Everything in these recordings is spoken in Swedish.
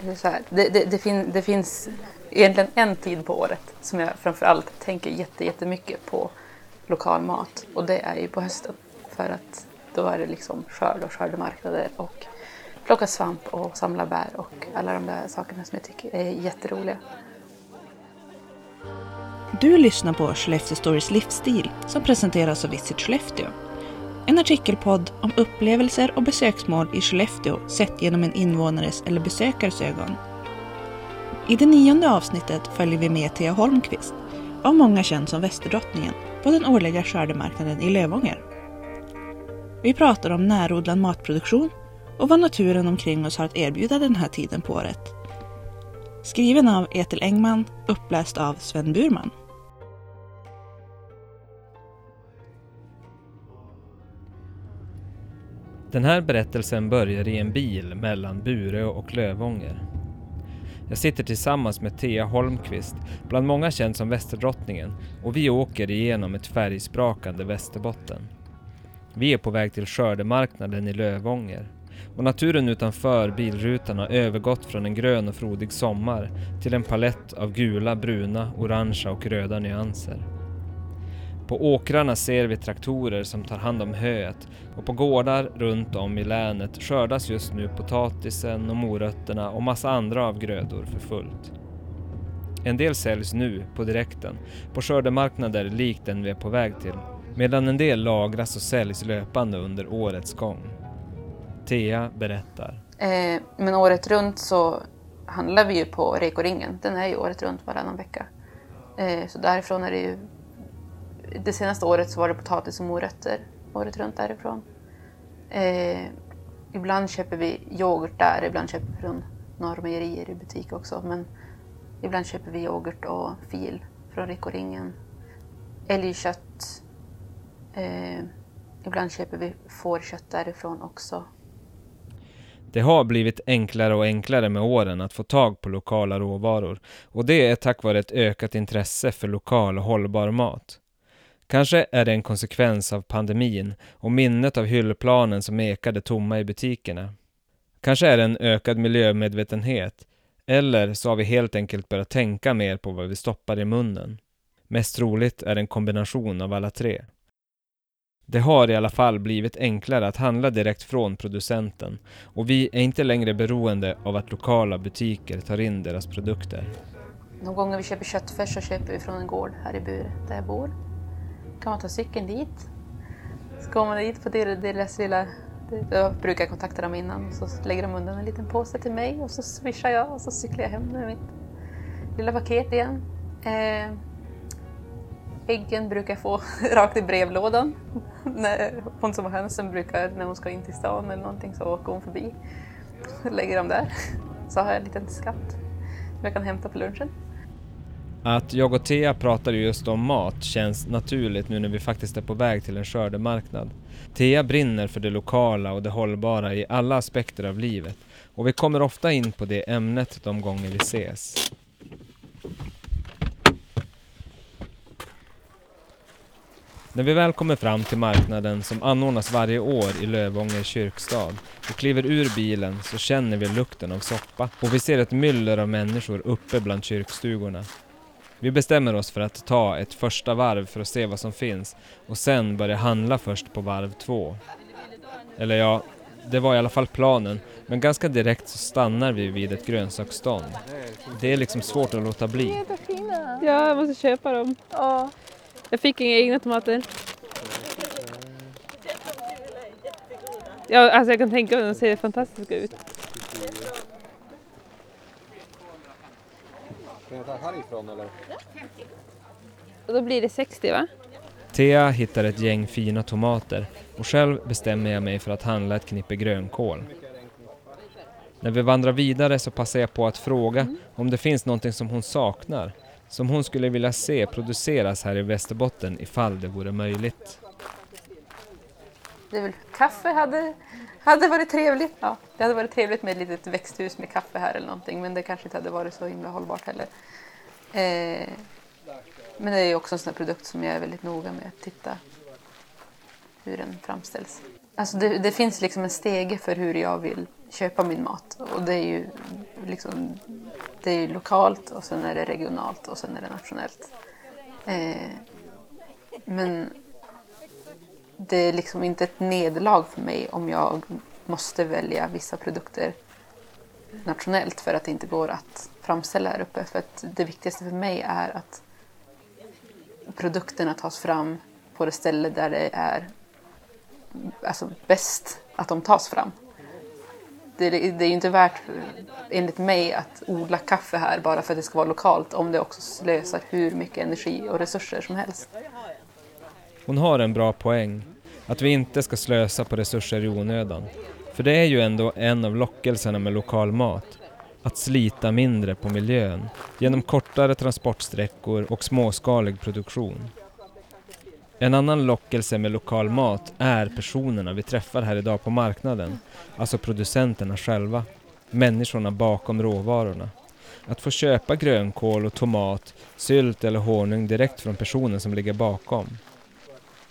det, så här, det, det, det, fin, det finns egentligen en tid på året som jag framförallt tänker jätte, jättemycket på lokal mat och det är ju på hösten. För att då är det liksom skörd och skördemarknader och plocka svamp och samla bär och alla de där sakerna som jag tycker är jätteroliga. Du lyssnar på Skellefteå Stories livsstil som presenteras av Visit Skellefteå. En artikelpodd om upplevelser och besöksmål i Skellefteå sett genom en invånares eller besökares ögon. I det nionde avsnittet följer vi med Thea Holmqvist, av många känd som Västerdrottningen, på den årliga skördemarknaden i Lövånger. Vi pratar om närodlad matproduktion och vad naturen omkring oss har att erbjuda den här tiden på året. Skriven av Ethel Engman, uppläst av Sven Burman. Den här berättelsen börjar i en bil mellan Bure och Lövånger. Jag sitter tillsammans med Thea Holmqvist, bland många känd som Västerdrottningen, och vi åker igenom ett färgsprakande Västerbotten. Vi är på väg till skördemarknaden i Lövånger och naturen utanför bilrutan har övergått från en grön och frodig sommar till en palett av gula, bruna, orangea och röda nyanser. På åkrarna ser vi traktorer som tar hand om höet och på gårdar runt om i länet skördas just nu potatisen och morötterna och massa andra av grödor för fullt. En del säljs nu på direkten på skördemarknader likt den vi är på väg till medan en del lagras och säljs löpande under årets gång. Thea berättar. Eh, men året runt så handlar vi ju på Rekoringen. Den är ju året runt varannan vecka. Eh, så därifrån är det ju... Det senaste året så var det potatis och morötter året runt därifrån. Eh, ibland köper vi yoghurt där, ibland köper vi från Norrmejerier i butik också. Men ibland köper vi yoghurt och fil från Rikoringen. Älgkött. Eh, ibland köper vi fårkött därifrån också. Det har blivit enklare och enklare med åren att få tag på lokala råvaror och det är tack vare ett ökat intresse för lokal och hållbar mat. Kanske är det en konsekvens av pandemin och minnet av hyllplanen som ekade tomma i butikerna. Kanske är det en ökad miljömedvetenhet eller så har vi helt enkelt börjat tänka mer på vad vi stoppar i munnen. Mest troligt är det en kombination av alla tre. Det har i alla fall blivit enklare att handla direkt från producenten och vi är inte längre beroende av att lokala butiker tar in deras produkter. De gånger vi köper köttfärs så köper vi från en gård här i Bure där jag bor kan man ta cykeln dit. Så går man dit på deras lilla... Jag brukar kontakta dem innan så lägger de undan en liten påse till mig och så swishar jag och så cyklar jag hem med mitt lilla paket igen. Eh, Äggen brukar jag få rakt i brevlådan. hon som har hönsen brukar, när hon ska in till stan eller någonting, så åker hon förbi. Lägger dem där. Så har jag en liten skatt som jag kan hämta på lunchen. Att jag och Thea pratar just om mat känns naturligt nu när vi faktiskt är på väg till en skördemarknad. Thea brinner för det lokala och det hållbara i alla aspekter av livet och vi kommer ofta in på det ämnet de gånger vi ses. När vi väl kommer fram till marknaden som anordnas varje år i Lövånger kyrkstad och kliver ur bilen så känner vi lukten av soppa och vi ser ett myller av människor uppe bland kyrkstugorna. Vi bestämmer oss för att ta ett första varv för att se vad som finns och sen börja handla först på varv två. Eller ja, det var i alla fall planen, men ganska direkt så stannar vi vid ett grönsaksstånd. Det är liksom svårt att låta bli. Ja, jag måste köpa dem. Ja. Jag fick inga egna tomater. Ja, alltså jag kan tänka mig att de ser fantastiska ut. Kan jag ta härifrån eller? Och då blir det 60 va? Thea hittar ett gäng fina tomater och själv bestämmer jag mig för att handla ett knippe grönkål. När vi vandrar vidare så passar jag på att fråga mm. om det finns någonting som hon saknar som hon skulle vilja se produceras här i Västerbotten ifall det vore möjligt. Det är väl kaffe hade, hade varit trevligt. Ja, det hade varit trevligt med ett litet växthus med kaffe här eller någonting men det kanske inte hade varit så himla hållbart heller. Eh, men det är också en sån produkt som jag är väldigt noga med att titta hur den framställs. Alltså det, det, finns liksom en stege för hur jag vill köpa min mat och det är ju liksom, det är lokalt och sen är det regionalt och sen är det nationellt. Eh, men det är liksom inte ett nederlag för mig om jag måste välja vissa produkter nationellt för att det inte går att framställa här uppe. För att det viktigaste för mig är att produkterna tas fram på det ställe där det är alltså, bäst att de tas fram. Det, det är ju inte värt, enligt mig, att odla kaffe här bara för att det ska vara lokalt om det också slösar hur mycket energi och resurser som helst. Hon har en bra poäng, att vi inte ska slösa på resurser i onödan. För det är ju ändå en av lockelserna med lokal mat, att slita mindre på miljön genom kortare transportsträckor och småskalig produktion. En annan lockelse med lokal mat är personerna vi träffar här idag på marknaden, alltså producenterna själva, människorna bakom råvarorna. Att få köpa grönkål och tomat, sylt eller honung direkt från personen som ligger bakom.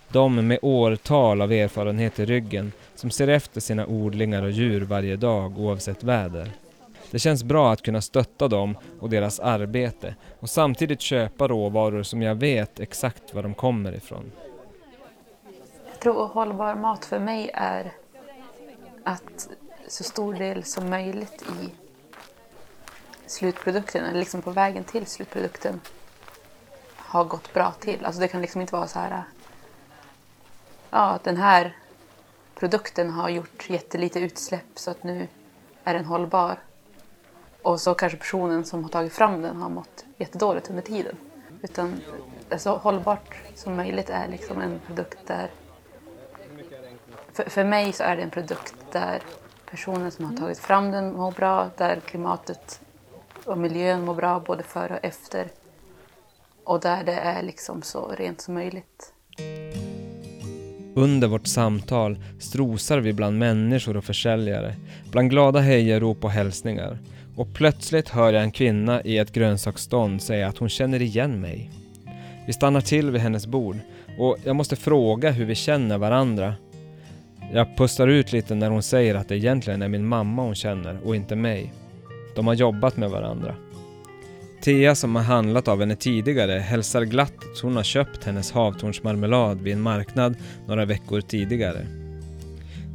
De med årtal av erfarenhet i ryggen som ser efter sina odlingar och djur varje dag oavsett väder. Det känns bra att kunna stötta dem och deras arbete och samtidigt köpa råvaror som jag vet exakt var de kommer ifrån. Jag tror hållbar mat för mig är att så stor del som möjligt i slutprodukten, eller liksom på vägen till slutprodukten, har gått bra till. Alltså det kan liksom inte vara så här, ja den här produkten har gjort jättelite utsläpp så att nu är den hållbar. Och så kanske personen som har tagit fram den har mått jättedåligt under tiden. Utan så hållbart som möjligt är liksom en produkt där... För, för mig så är det en produkt där personen som har tagit fram den mår bra, där klimatet och miljön mår bra både före och efter. Och där det är liksom så rent som möjligt. Under vårt samtal strosar vi bland människor och försäljare, bland glada hejarop och hälsningar. Och plötsligt hör jag en kvinna i ett grönsaksstånd säga att hon känner igen mig. Vi stannar till vid hennes bord och jag måste fråga hur vi känner varandra. Jag pustar ut lite när hon säger att det egentligen är min mamma hon känner och inte mig. De har jobbat med varandra. Thea som har handlat av henne tidigare hälsar glatt att hon har köpt hennes havtornsmarmelad vid en marknad några veckor tidigare.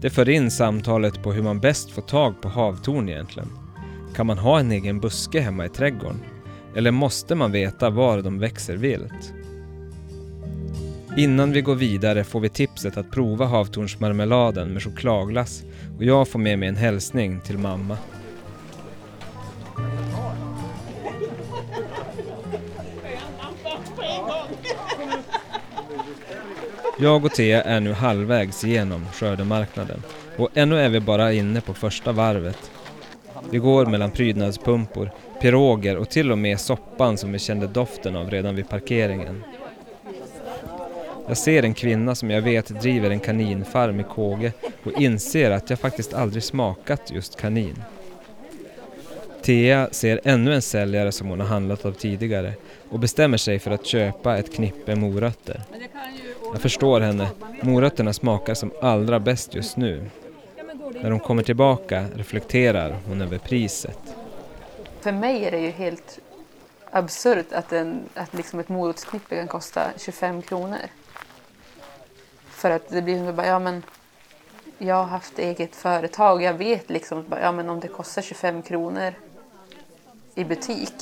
Det för in samtalet på hur man bäst får tag på havtorn egentligen. Kan man ha en egen buske hemma i trädgården? Eller måste man veta var de växer vilt? Innan vi går vidare får vi tipset att prova havtornsmarmeladen med chokladglass och jag får med mig en hälsning till mamma. Jag och Thea är nu halvvägs genom skördemarknaden och ännu är vi bara inne på första varvet. Vi går mellan prydnadspumpor, piroger och till och med soppan som vi kände doften av redan vid parkeringen. Jag ser en kvinna som jag vet driver en kaninfarm i Kåge och inser att jag faktiskt aldrig smakat just kanin. Thea ser ännu en säljare som hon har handlat av tidigare och bestämmer sig för att köpa ett knippe morötter. Jag förstår henne, morötterna smakar som allra bäst just nu. När hon kommer tillbaka reflekterar hon över priset. För mig är det ju helt absurt att, en, att liksom ett morotsknippe kan kosta 25 kronor. För att det blir som bara, ja men jag har haft eget företag, jag vet liksom, ja men om det kostar 25 kronor i butik,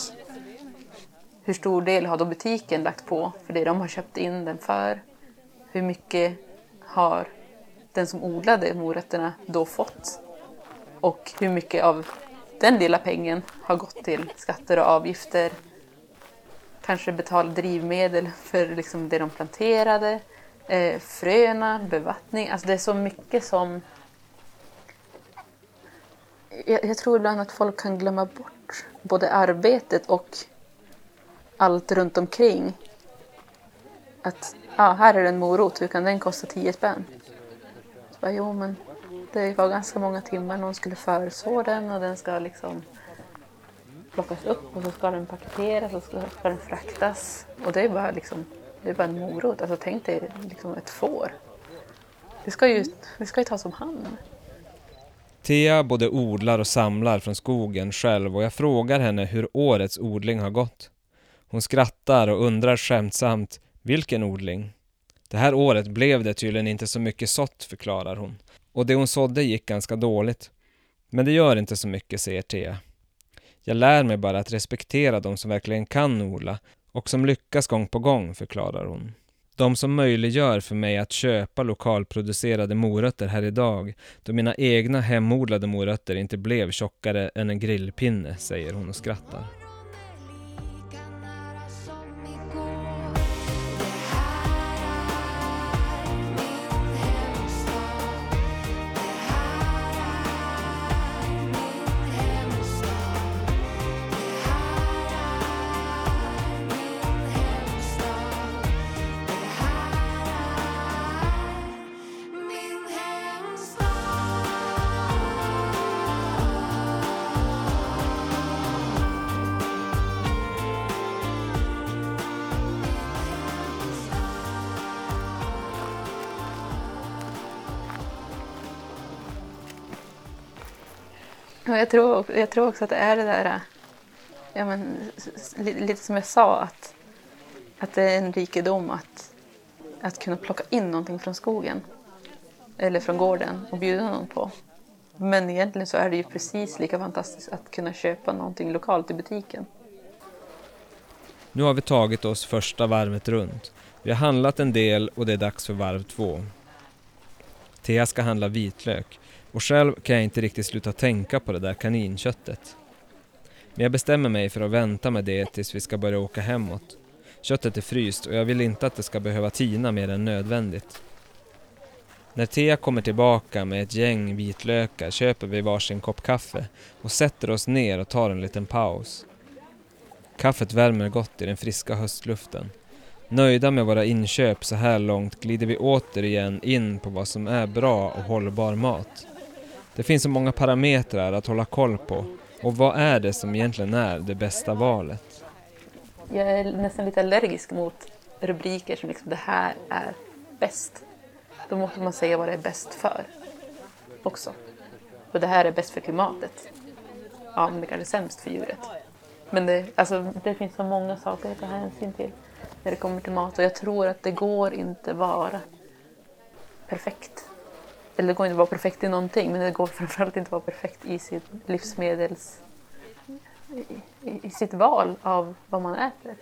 hur stor del har då butiken lagt på för det de har köpt in den för? Hur mycket har den som odlade morötterna då fått? Och hur mycket av den lilla pengen har gått till skatter och avgifter? Kanske betala drivmedel för liksom det de planterade, eh, fröna, bevattning. Alltså det är så mycket som... Jag, jag tror ibland att folk kan glömma bort både arbetet och allt runt omkring. Att ja, här är det en morot, hur kan den kosta 10 spänn? Så bara, jo, men det var ganska många timmar någon skulle föreslå den och den ska liksom plockas upp och så ska den paketeras och så ska den fraktas. Och det är bara, liksom, det är bara en morot. Alltså tänk dig liksom ett får. Det ska ju, det ska ju tas om hand. Thea både odlar och samlar från skogen själv och jag frågar henne hur årets odling har gått. Hon skrattar och undrar skämtsamt vilken odling? Det här året blev det tydligen inte så mycket sått, förklarar hon. Och det hon sådde gick ganska dåligt. Men det gör inte så mycket, säger Thea. Jag lär mig bara att respektera de som verkligen kan odla och som lyckas gång på gång, förklarar hon. De som möjliggör för mig att köpa lokalproducerade morötter här idag, då mina egna hemodlade morötter inte blev tjockare än en grillpinne, säger hon och skrattar. Och jag, tror, jag tror också att det är det där, äh, ja, men, lite som jag sa, att, att det är en rikedom att, att kunna plocka in någonting från skogen eller från gården och bjuda någon på. Men egentligen så är det ju precis lika fantastiskt att kunna köpa någonting lokalt i butiken. Nu har vi tagit oss första varvet runt. Vi har handlat en del och det är dags för varv två. Thea ska handla vitlök och själv kan jag inte riktigt sluta tänka på det där kaninköttet. Men jag bestämmer mig för att vänta med det tills vi ska börja åka hemåt. Köttet är fryst och jag vill inte att det ska behöva tina mer än nödvändigt. När Thea kommer tillbaka med ett gäng vitlökar köper vi varsin kopp kaffe och sätter oss ner och tar en liten paus. Kaffet värmer gott i den friska höstluften. Nöjda med våra inköp så här långt glider vi återigen in på vad som är bra och hållbar mat. Det finns så många parametrar att hålla koll på. Och vad är det som egentligen är det bästa valet? Jag är nästan lite allergisk mot rubriker som liksom det här är bäst. Då måste man säga vad det är bäst för också. Och det här är bäst för klimatet. Ja, men det kanske är sämst för djuret. Men det, alltså, det finns så många saker att ta hänsyn till när det kommer till mat och jag tror att det går inte vara perfekt eller det går inte att vara perfekt i någonting, men det går framförallt inte att vara perfekt i sitt livsmedels... I, i, sitt val av vad man äter.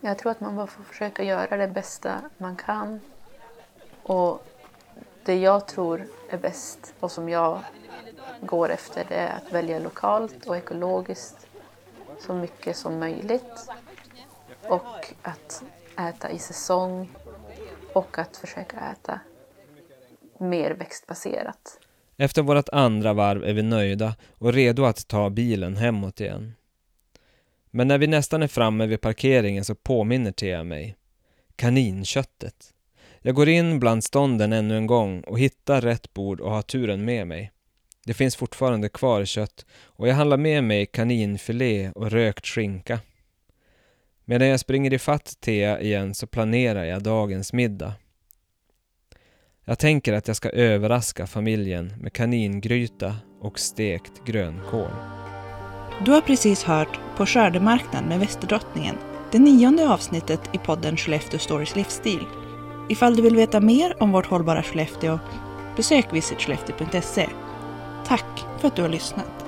Jag tror att man bara får försöka göra det bästa man kan. Och det jag tror är bäst och som jag går efter det är att välja lokalt och ekologiskt så mycket som möjligt. Och att äta i säsong och att försöka äta mer växtbaserat. Efter vårt andra varv är vi nöjda och redo att ta bilen hemåt igen. Men när vi nästan är framme vid parkeringen så påminner Thea mig. Kaninköttet. Jag går in bland stånden ännu en gång och hittar rätt bord och har turen med mig. Det finns fortfarande kvar kött och jag handlar med mig kaninfilé och rökt skinka. Medan jag springer ifatt Thea igen så planerar jag dagens middag. Jag tänker att jag ska överraska familjen med kaningryta och stekt grönkål. Du har precis hört På skördemarknaden med Västerdrottningen, det nionde avsnittet i podden Skellefteå Stories livsstil. Ifall du vill veta mer om vårt hållbara Skellefteå, besök visitskellefteå.se. Tack för att du har lyssnat.